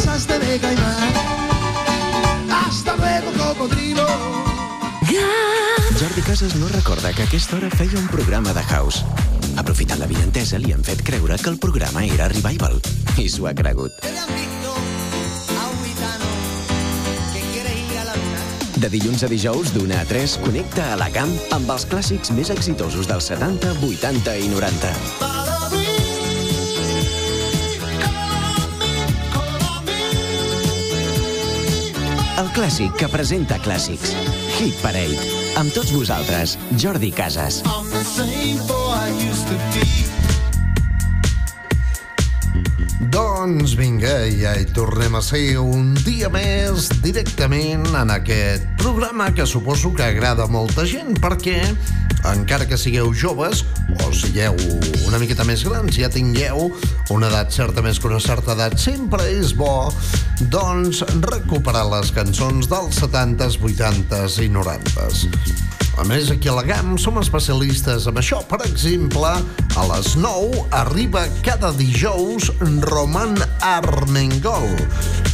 pasaste de caimán. Hasta luego, cocodrilo. Jordi Casas no recorda que a aquesta hora feia un programa de house. Aprofitant la vientesa, li han fet creure que el programa era Revival. I s'ho ha cregut. De dilluns a dijous, d'una a 3, connecta a la camp amb els clàssics més exitosos dels 70, 80 i 90. El clàssic que presenta clàssics. Hit Parade. Amb tots vosaltres, Jordi Casas. I'm the same boy I used to be. Doncs vinga, ja hi tornem a ser un dia més directament en aquest programa que suposo que agrada a molta gent perquè encara que sigueu joves o sigueu una miqueta més grans, ja tingueu una edat certa més que una certa edat, sempre és bo doncs recuperar les cançons dels 70s, 80s i 90s. A més, aquí a la GAM som especialistes en això. Per exemple, a les 9 arriba cada dijous Roman Armengol,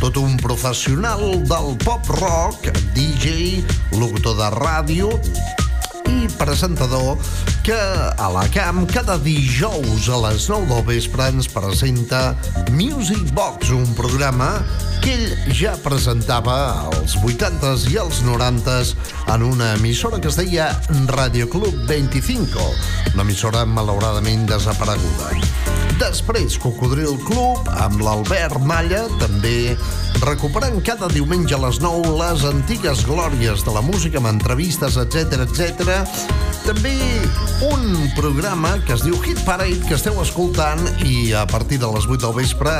tot un professional del pop-rock, DJ, locutor de ràdio i presentador que a la camp cada dijous a les 9 del vespre ens presenta Music Box, un programa que ell ja presentava als 80s i als 90s en una emissora que es deia Radio Club 25, una emissora malauradament desapareguda. Després, Cocodril Club, amb l'Albert Malla, també recuperant cada diumenge a les 9 les antigues glòries de la música amb entrevistes, etc etc. També un programa que es diu Hit Parade, que esteu escoltant i a partir de les 8 del vespre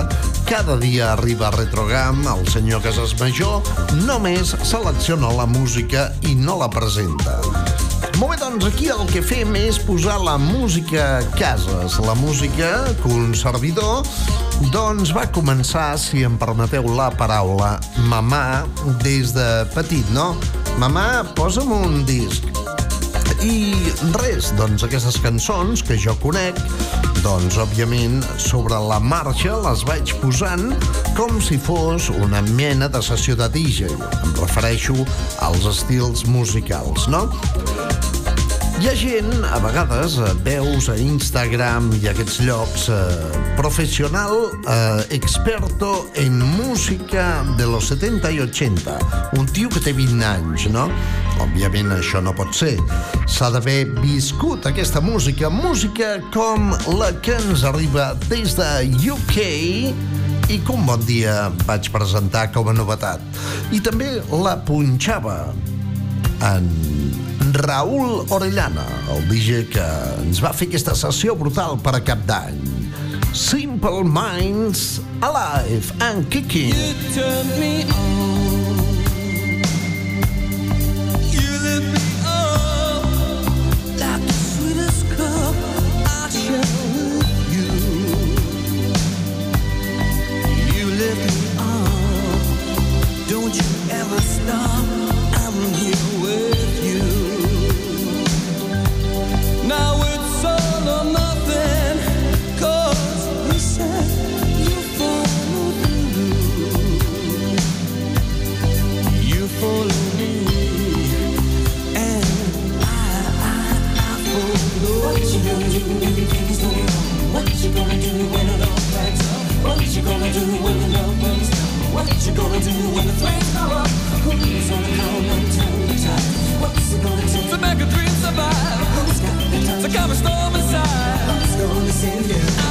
cada dia arriba a Retrogam, el senyor Casas Major només selecciona la música i no la presenta. Molt bé, doncs aquí el que fem és posar la música a cases, la música un servidor doncs va començar, si em permeteu la paraula, mamà des de petit, no? Mamà, posa'm un disc. I res, doncs aquestes cançons que jo conec, doncs òbviament sobre la marxa les vaig posant com si fos una mena de sessió de DJ. Em refereixo als estils musicals, no? Hi ha gent, a vegades, eh, veus a Instagram i aquests llocs, eh, professional eh, experto en música de los 70 i 80. Un tio que té 20 anys, no? Òbviament això no pot ser. S'ha d'haver viscut aquesta música, música com la que ens arriba des de UK i un bon dia vaig presentar com a novetat. I també la punxava en Raúl Orellana, el DJ que ens va fer aquesta sessió brutal per a cap d'any. Simple Minds, Alive and Kicking. turn me on. Got the time to calm a storm inside? Who's gonna save you?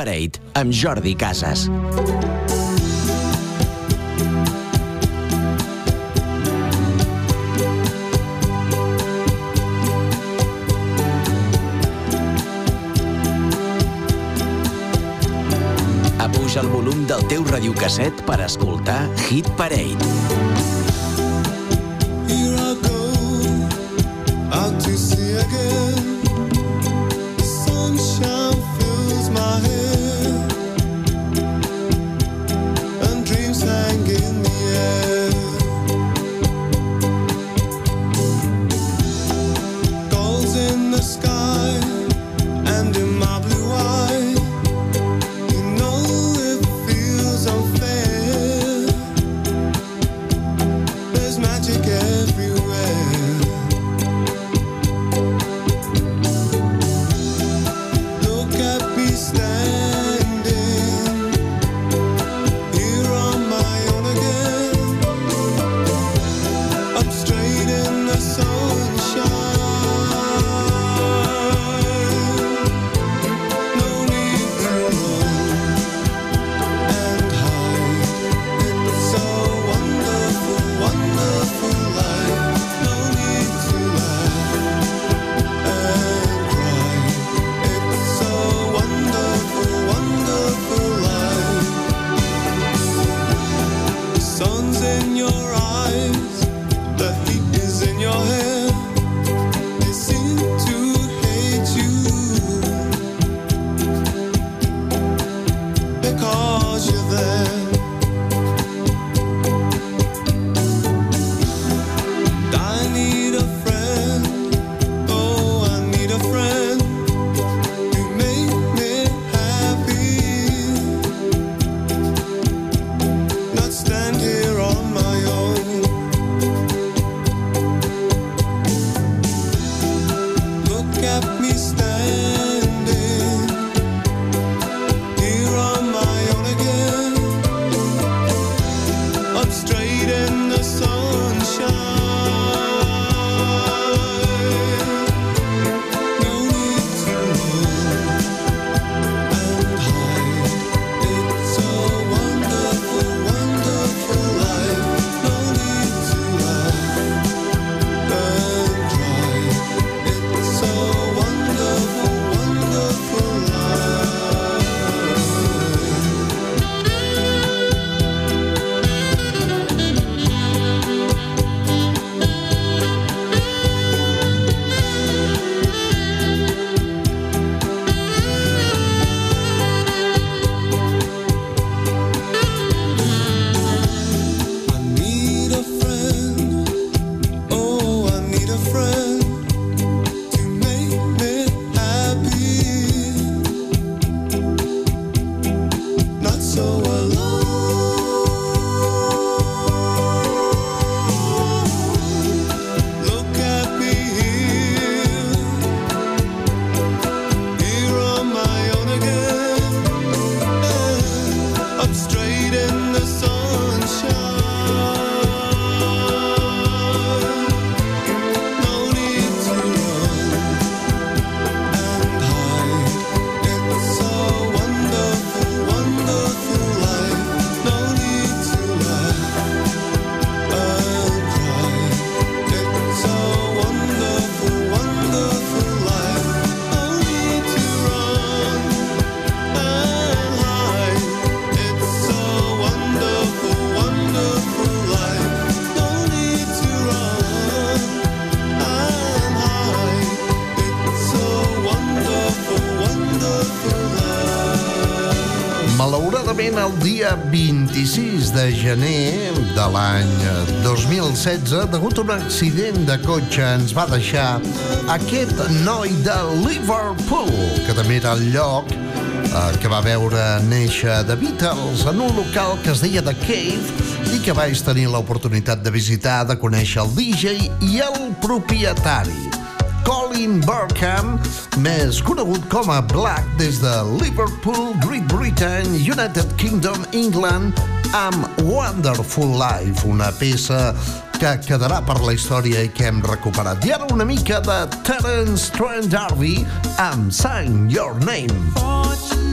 Parade, amb Jordi Casas. Apuja el volum del teu radiocasset per escoltar Hit Parade. 26 de gener de l'any 2016, degut a un accident de cotxe, ens va deixar aquest noi de Liverpool, que també era el lloc eh, que va veure néixer The Beatles en un local que es deia The Cave i que vaig tenir l'oportunitat de visitar, de conèixer el DJ i el propietari. Colin Burkham, més conegut com a Black des de Liverpool, Great Britain, United Kingdom, England, amb Wonderful Life, una peça que quedarà per la història i que hem recuperat. I ara una mica de Terence Trent D'Arby amb Sign Your Name. Fortunately,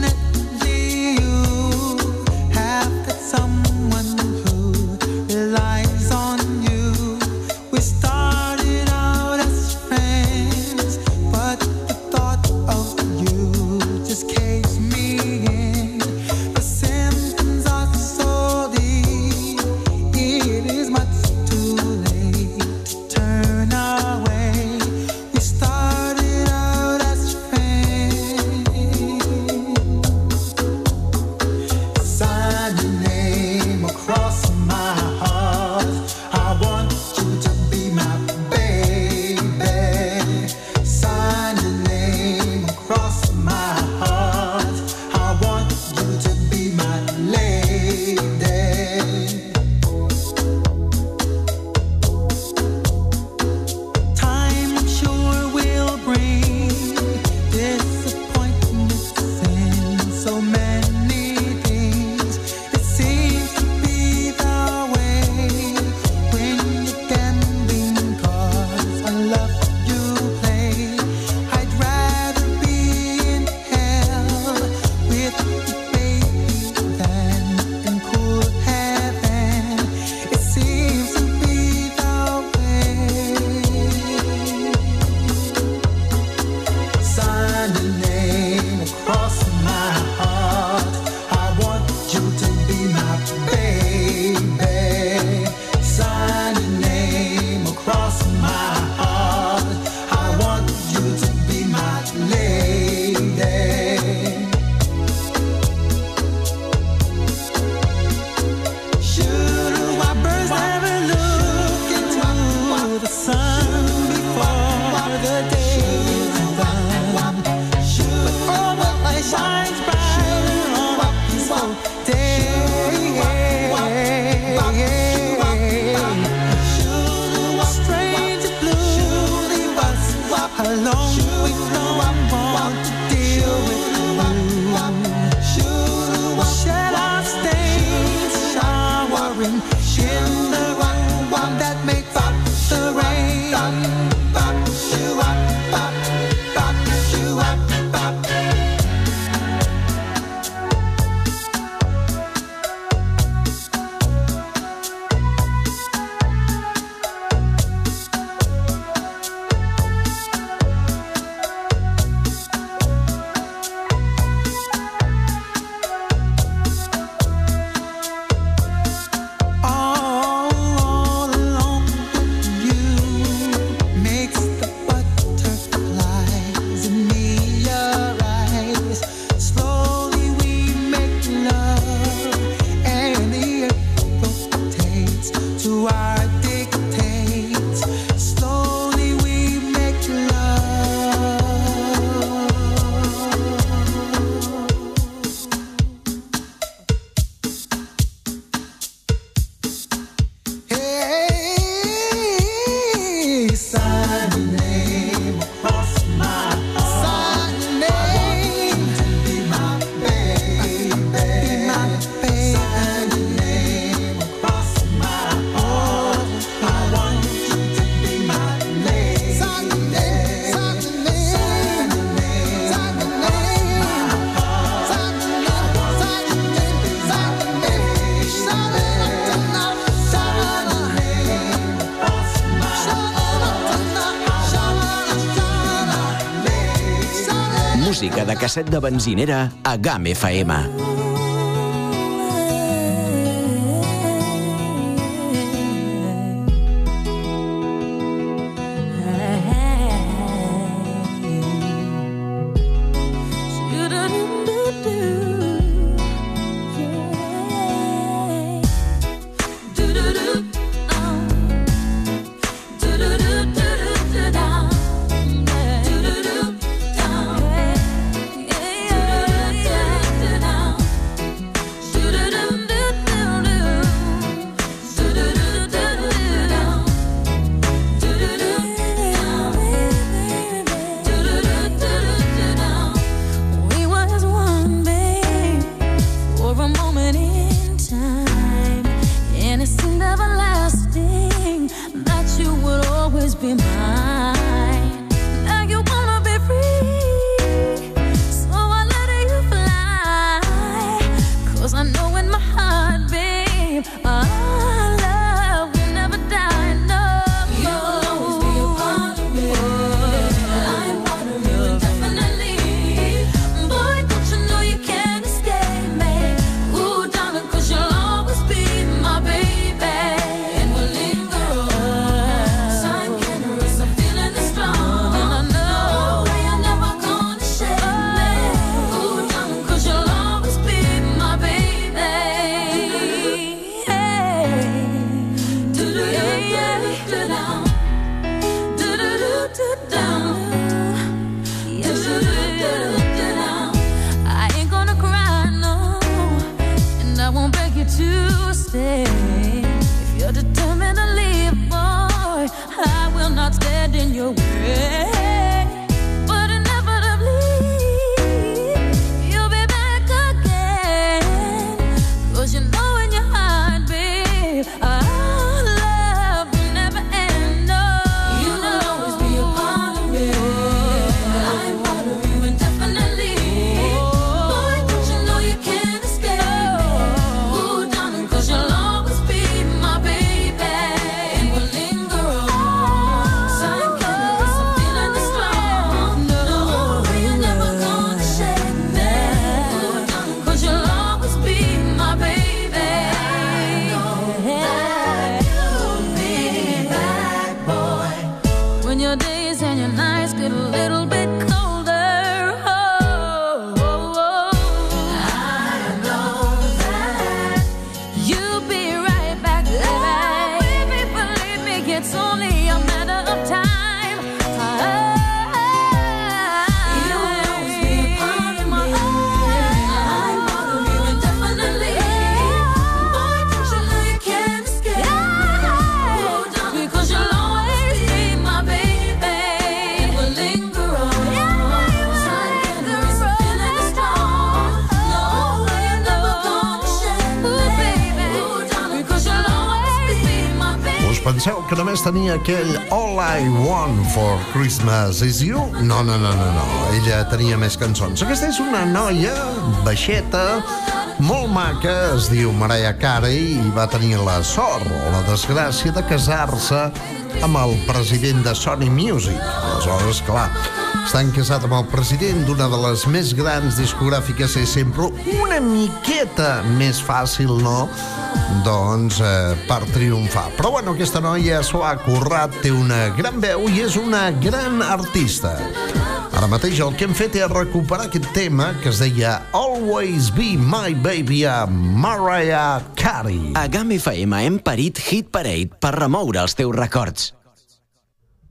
casset de benzinera a GAM FM. Penseu que només tenia aquell All I Want for Christmas is You? No, no, no, no, no. Ella tenia més cançons. Aquesta és una noia baixeta, molt maca, es diu Mariah Carey i va tenir la sort o la desgràcia de casar-se amb el president de Sony Music. Aleshores, clar, estan casat amb el president d'una de les més grans discogràfiques és sempre una miqueta més fàcil, no?, doncs, eh, per triomfar. Però, bueno, aquesta noia s'ho ha currat, té una gran veu i és una gran artista. Ara mateix el que hem fet és recuperar aquest tema que es deia Always Be My Baby a Mariah Carey. A GAM FM hem parit Hit Parade per remoure els teus records.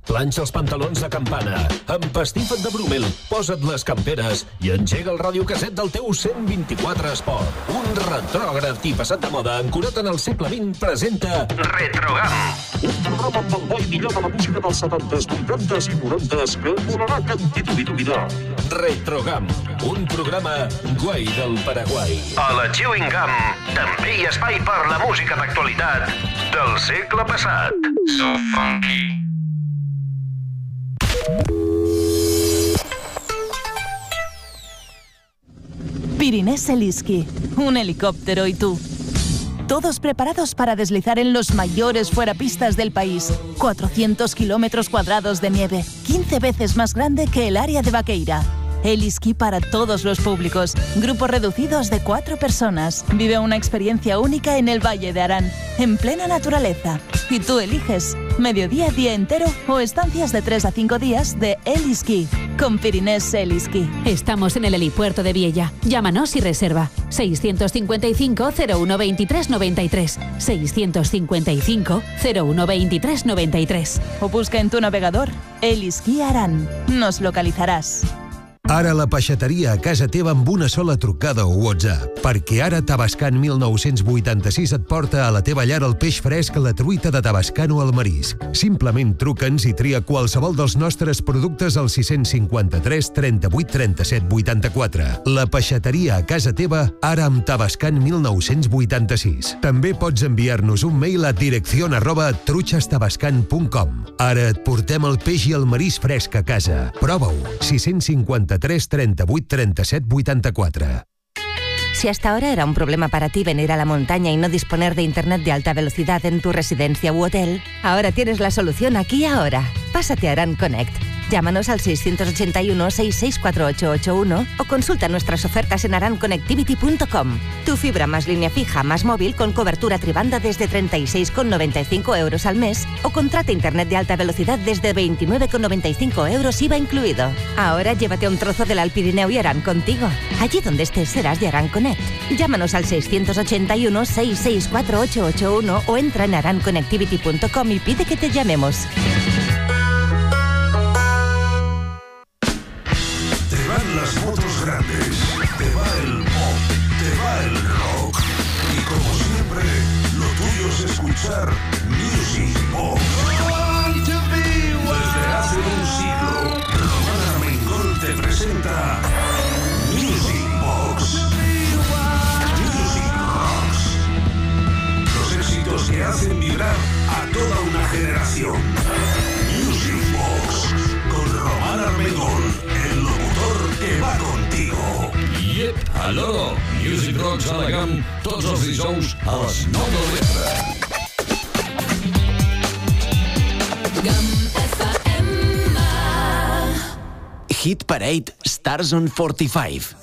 Planxa els pantalons de campana, empastifa't de Brumel, posa't les camperes i engega el radiocasset del teu 124 Esport. Un retrògraf i passat de moda ancorat en el segle XX presenta Retrogam. Un programa amb el bo i millor de la música dels 70s, 80s i 90s que volarà que en titubidubinar. Retrogam, un programa guai del Paraguai. A la Chewing Gum també hi ha espai per la música d'actualitat del segle passat. So funky. Pirinés Seliski, un helicóptero y tú. Todos preparados para deslizar en los mayores fuerapistas del país. 400 kilómetros cuadrados de nieve, 15 veces más grande que el área de Vaqueira. Heliski para todos los públicos. Grupos reducidos de cuatro personas. Vive una experiencia única en el Valle de Arán, en plena naturaleza. Y tú eliges mediodía, día entero o estancias de 3 a 5 días de Heliski. Con Pirinés Heliski. Estamos en el helipuerto de Viella. Llámanos y reserva. 655 0123 93. 655 0123 93. O busca en tu navegador Heliski Arán. Nos localizarás. Ara la peixateria a casa teva amb una sola trucada o WhatsApp. Perquè ara Tabascan 1986 et porta a la teva llar el peix fresc, la truita de Tabascan o el marisc. Simplement truca'ns i tria qualsevol dels nostres productes al 653 38 37 84. La peixateria a casa teva, ara amb Tabascan 1986. També pots enviar-nos un mail a direcció arroba truchastabascan.com. Ara et portem el peix i el marisc fresc a casa. Prova-ho. 653 38 37 84. Si hasta ahora era un problema para ti venir a la montaña y no disponer de internet de alta velocidad en tu residencia u hotel, ahora tienes la solución aquí y ahora. Pásate a Aran Connect. Llámanos al 681-664881 o consulta nuestras ofertas en aranconnectivity.com. Tu fibra más línea fija más móvil con cobertura tribanda desde 36,95 euros al mes o contrata internet de alta velocidad desde 29,95 euros IVA incluido. Ahora llévate un trozo del Alpirineo y Aran contigo. Allí donde estés serás de Aran Connect. Llámanos al 681-664881 o entra en aranconnectivity.com y pide que te llamemos. Parade Stars on 45.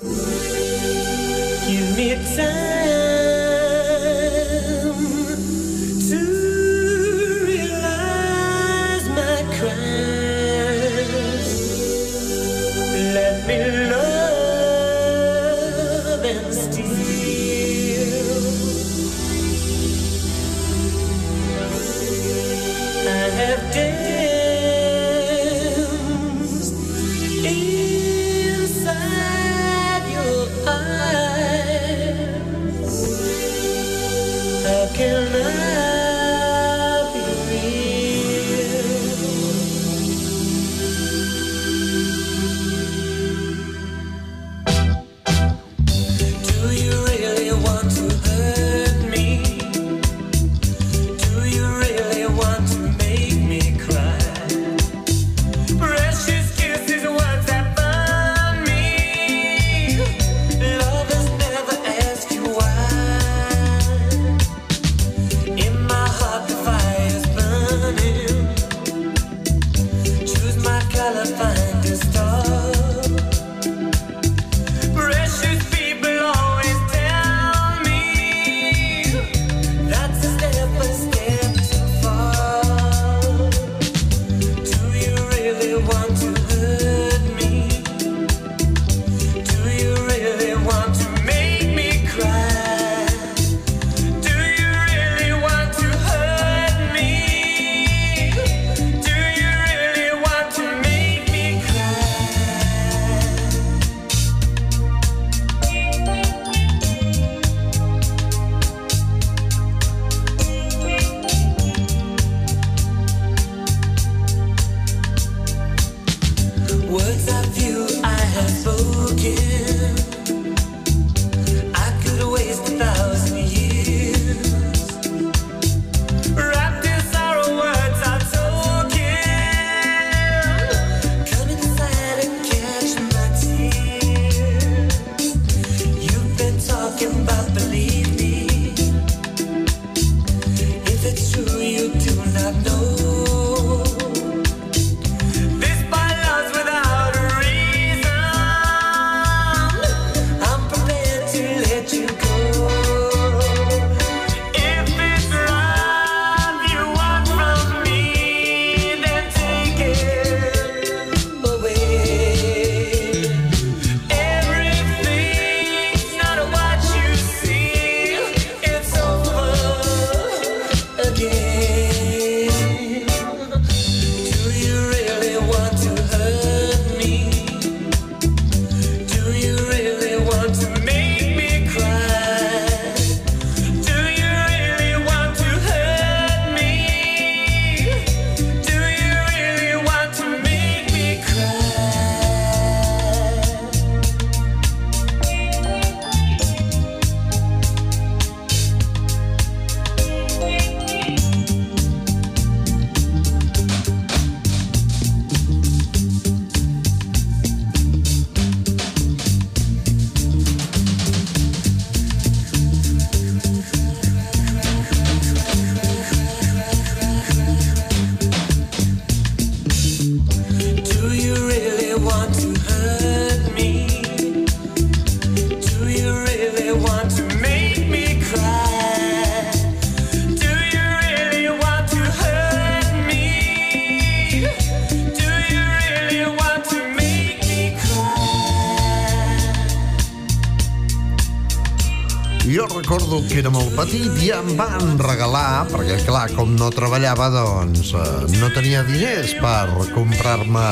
Van regalar, perquè clar, com no treballava, doncs eh, no tenia diners per comprar-me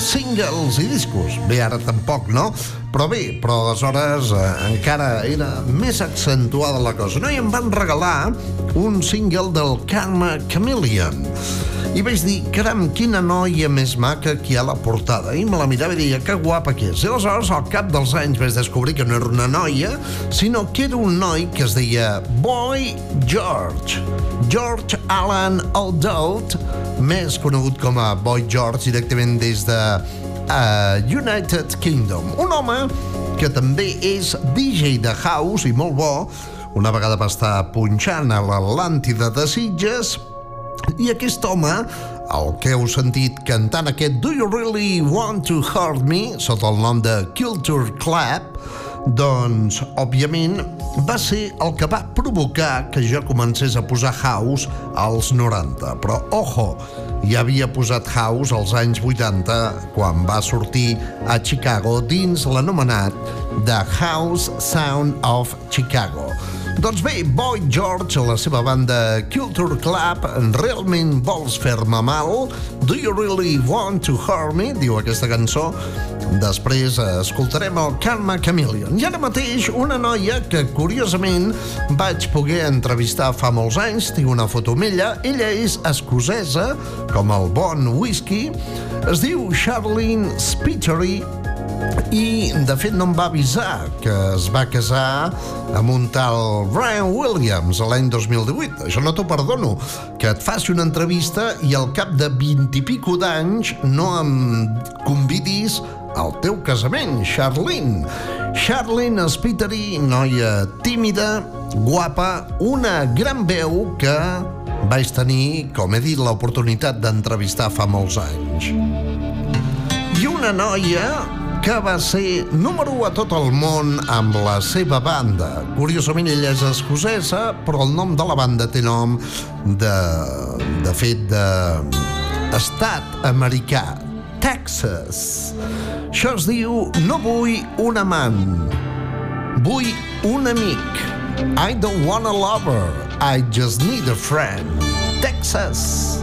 singles i discos. Bé, ara tampoc, no? Però bé, però aleshores eh, encara era més accentuada la cosa. No? I em van regalar un single del Karma Chameleon. I vaig dir, caram, quina noia més maca que hi ha a la portada. I me la mirava i deia, que guapa que és. I aleshores, al cap dels anys, vaig descobrir que no era una noia, sinó que era un noi que es deia Boy George. George Alan Aldout, més conegut com a Boy George directament des de uh, United Kingdom. Un home que també és DJ de house i molt bo, una vegada va estar punxant a l'Atlàntida de Sitges, i aquest home, el que heu sentit cantant aquest Do You Really Want to Hurt Me, sota el nom de Culture Clap, doncs, òbviament, va ser el que va provocar que jo comencés a posar house als 90. Però, ojo, ja havia posat house als anys 80 quan va sortir a Chicago dins l'anomenat The House Sound of Chicago. Doncs bé, Boy George, la seva banda Culture Club, realment vols fer-me mal? Do you really want to hurt me? Diu aquesta cançó. Després eh, escoltarem el Karma Chameleon. I ara mateix una noia que, curiosament, vaig poder entrevistar fa molts anys, tinc una foto amb ella. Ella és escocesa, com el bon whisky. Es diu Charlene Spittery i de fet no em va avisar que es va casar amb un tal Brian Williams l'any 2018. Això no t'ho perdono, que et faci una entrevista i al cap de 20 i pico d'anys no em convidis al teu casament, Charlene. Charlene Spittery, noia tímida, guapa, una gran veu que vaig tenir, com he dit, l'oportunitat d'entrevistar fa molts anys. I una noia que va ser número 1 a tot el món amb la seva banda. Curiosament, ella és escocesa, però el nom de la banda té nom de, de fet de estat americà, Texas. Això es diu No vull un amant, vull un amic. I don't want a lover, I just need a friend. Texas.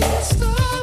Una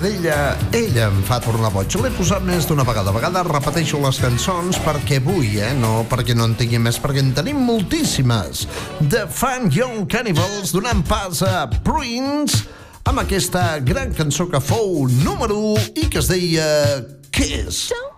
d'ella, ella em fa tornar boig. L'he posat més d'una vegada. A vegades repeteixo les cançons perquè vull, eh? No perquè no en tingui més, perquè en tenim moltíssimes. The Fun Young Cannibals donant pas a Prince amb aquesta gran cançó que fou número 1 i que es deia Kiss. Just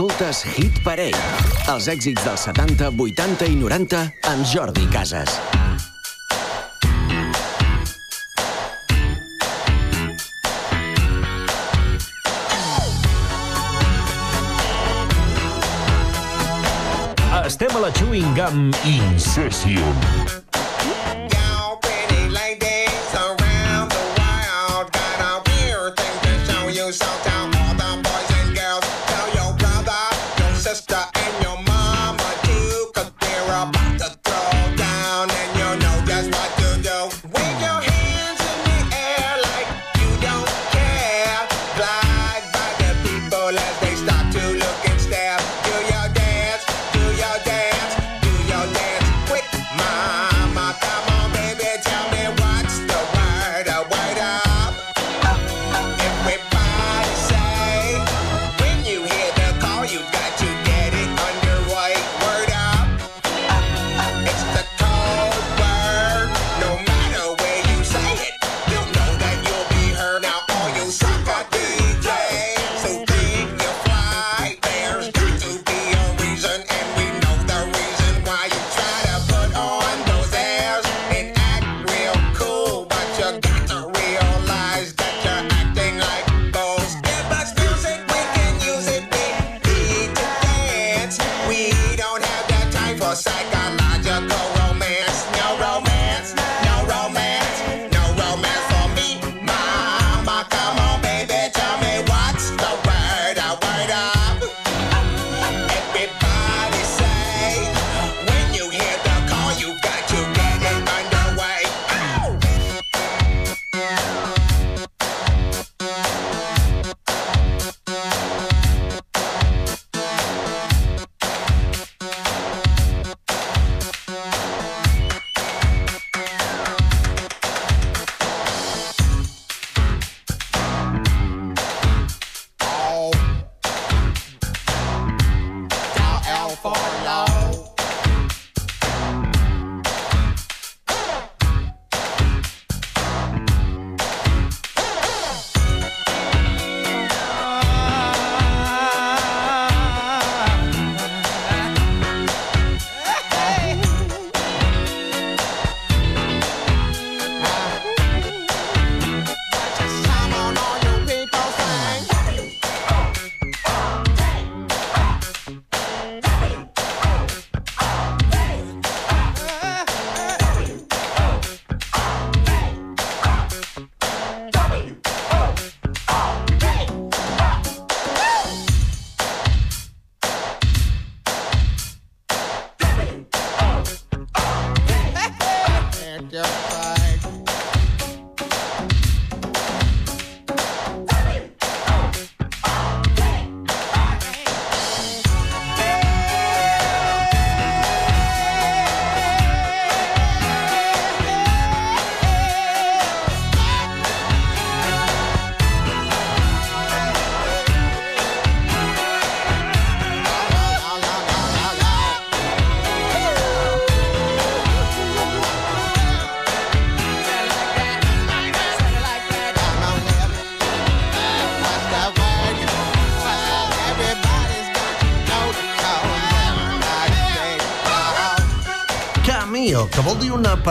Escoltes Hit Parade, els èxits dels 70, 80 i 90 amb Jordi Casas. Estem a la Chewing Gum Incession.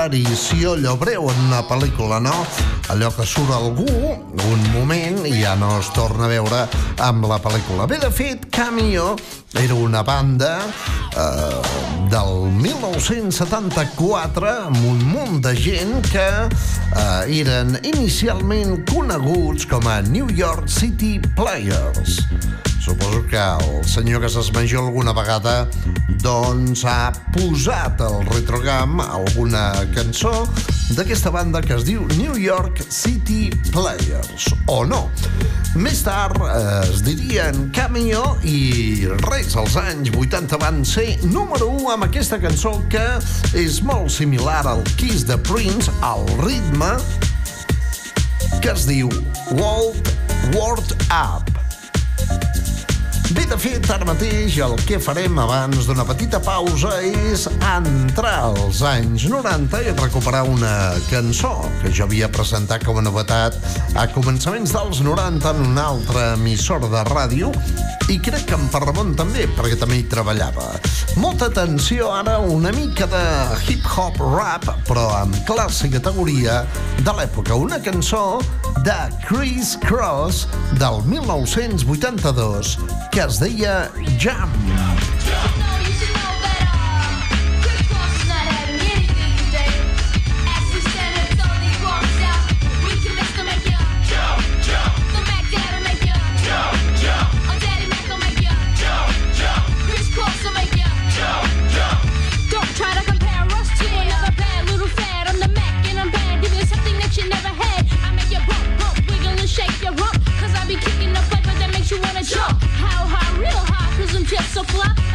aparició allò breu en una pel·lícula, no? Allò que surt algú un moment i ja no es torna a veure amb la pel·lícula. Bé, de fet, Camió era una banda eh, del 1974 amb un munt de gent que eh, eren inicialment coneguts com a New York City Players. Suposo que el senyor que s'esmenja alguna vegada doncs ha posat al retrogam alguna cançó d'aquesta banda que es diu New York City Players, o no. Més tard eh, es dirien Cameo i Re Després, als anys 80 van ser número 1 amb aquesta cançó que és molt similar al Kiss the Prince, al ritme que es diu World World Up. Bé, de fet, ara mateix el que farem abans d'una petita pausa és entrar als anys 90 i recuperar una cançó que jo havia presentat com a novetat a començaments dels 90 en una altra emissora de ràdio i crec que en Parramon també, perquè també hi treballava. Molta atenció ara, una mica de hip-hop rap, però amb classe i categoria de l'època. Una cançó de Chris Cross del 1982 que que es deia Jam. Jam, jam.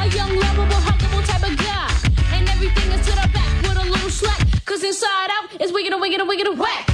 A young, lovable, huggable type of guy. And everything is to the back with a little slack. Cause inside out is wicked and wicked and wicked and whack.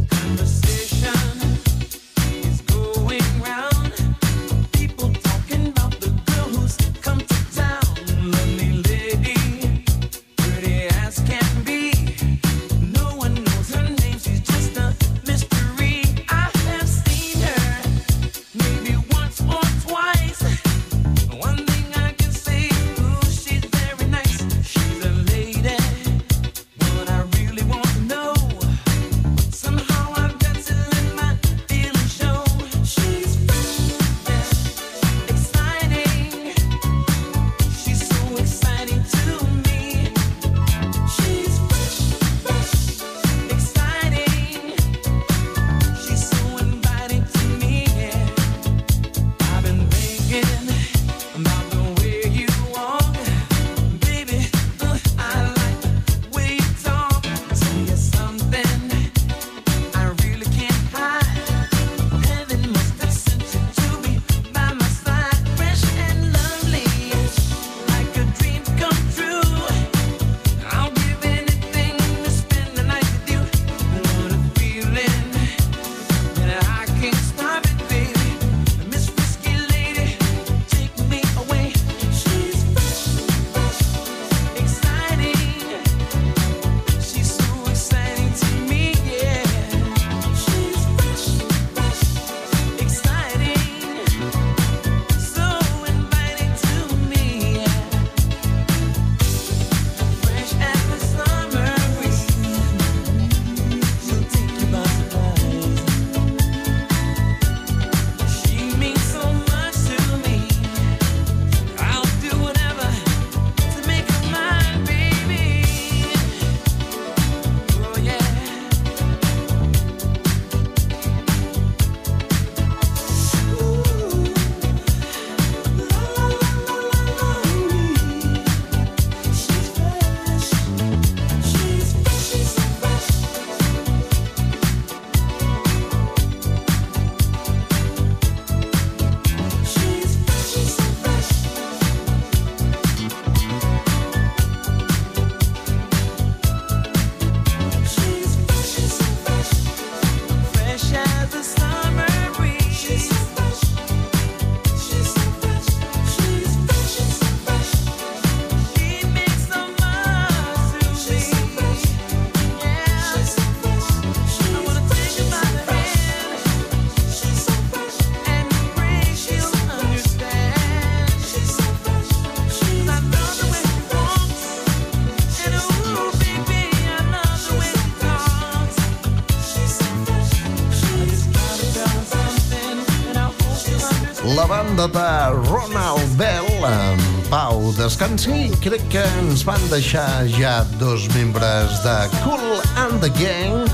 Banda de Ronald Bell, en Pau Descansi, crec que ens van deixar ja dos membres de Cool and the Gang,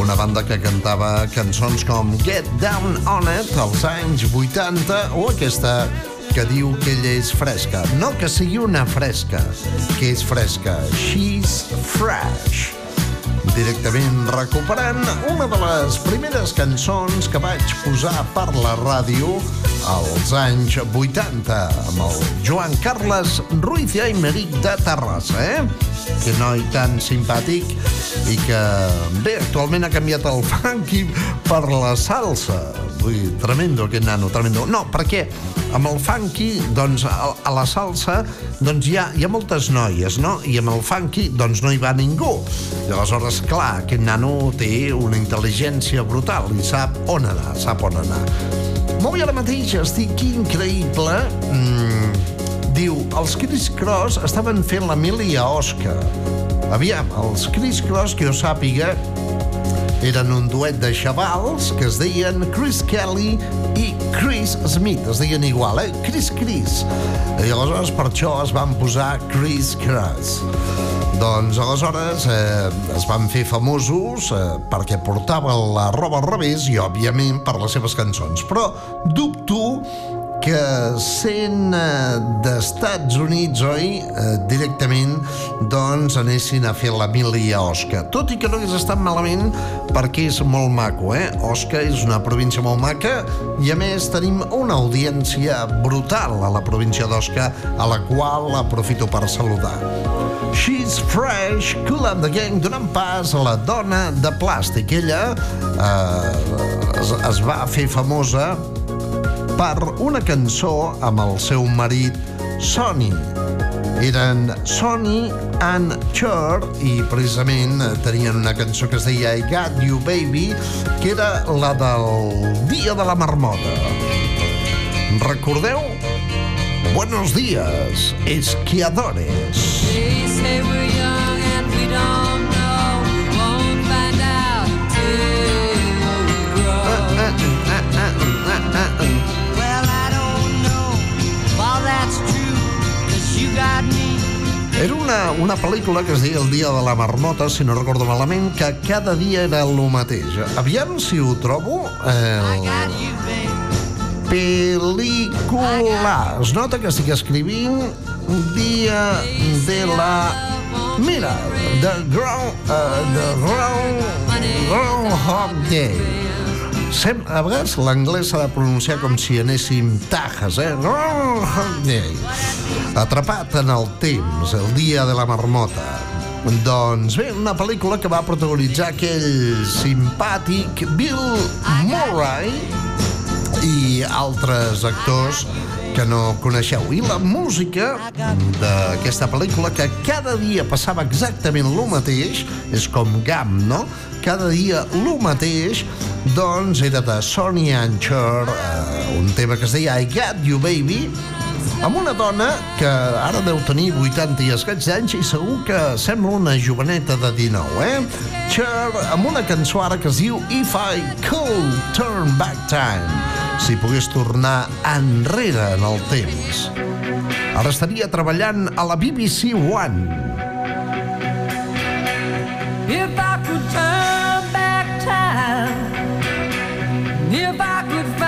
una banda que cantava cançons com Get Down On It als anys 80 o aquesta que diu que ella és fresca. No que sigui una fresca, que és fresca. She's fresh directament recuperant una de les primeres cançons que vaig posar per la ràdio als anys 80 amb el Joan Carles Ruiz i Aymeric de Terrassa, eh? Que noi tan simpàtic i que, bé, actualment ha canviat el funky per la salsa. Dir, tremendo aquest nano, tremendo. No, perquè amb el funky, doncs, a, a la salsa, doncs hi ha, hi ha moltes noies, no? I amb el funky, doncs, no hi va ningú. I aleshores, clar, aquest nano té una intel·ligència brutal i sap on anar, sap on anar. Molt bé, ara mateix estic increïble. Mm, diu, els Chris Cross estaven fent la mili a Oscar. Aviam, els Chris Cross, que jo sàpiga, eren un duet de xavals que es deien Chris Kelly i Chris Smith. Es deien igual, eh? Chris Chris. I aleshores per això es van posar Chris Cross. Doncs aleshores eh, es van fer famosos eh, perquè portaven la roba al revés i, òbviament, per les seves cançons. Però dubto que sent eh, d'Estats Units, oi, eh, directament, doncs anessin a fer la mili a Osca. Tot i que no hagués estat malament perquè és molt maco, eh? Osca és una província molt maca i a més tenim una audiència brutal a la província d'Osca a la qual aprofito per saludar. She's Fresh, Cool and the Gang, donant pas a la dona de plàstic. Ella eh, es, es va fer famosa per una cançó amb el seu marit Sonny. Eren Sonny and Cher i precisament tenien una cançó que es deia I Got You Baby, que era la del Dia de la Marmota. Recordeu? Buenos días, esquiadores. They say we're young and we don't know. We won't find out till we grow. Well, I Era una, una pel·lícula que es deia El dia de la marmota, si no recordo malament, que cada dia era el mateix. Aviam si ho trobo. Eh, pel·lícula. Es nota que estic escrivint Dia de la... Mira, The Ground... Uh, the Ground... Groundhog Day. Sem, a vegades l'anglès s'ha de pronunciar com si anéssim tajes, eh? Day. Atrapat en el temps, el dia de la marmota. Doncs bé, una pel·lícula que va protagonitzar aquell simpàtic Bill Murray i altres actors que no coneixeu. I la música d'aquesta pel·lícula, que cada dia passava exactament el mateix, és com GAM, no? Cada dia el mateix, doncs era de Sonny and Cher, eh, un tema que es deia I Got You Baby, amb una dona que ara deu tenir 80 i escaig d'anys i segur que sembla una joveneta de 19, eh? Cher, amb una cançó ara que es diu If I Could Turn Back Time, si pogués tornar enrere en el temps. Ara estaria treballant a la BBC One. If I could turn back time, if I could find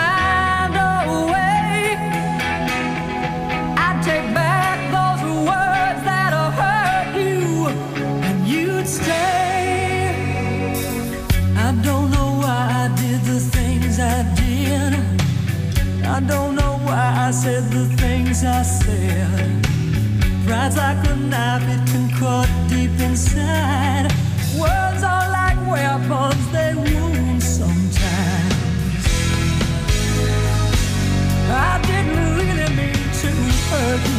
said the things I said. Rides like a knife, it can cut deep inside. Words are like weapons, they wound sometimes. I didn't really mean to hurt you.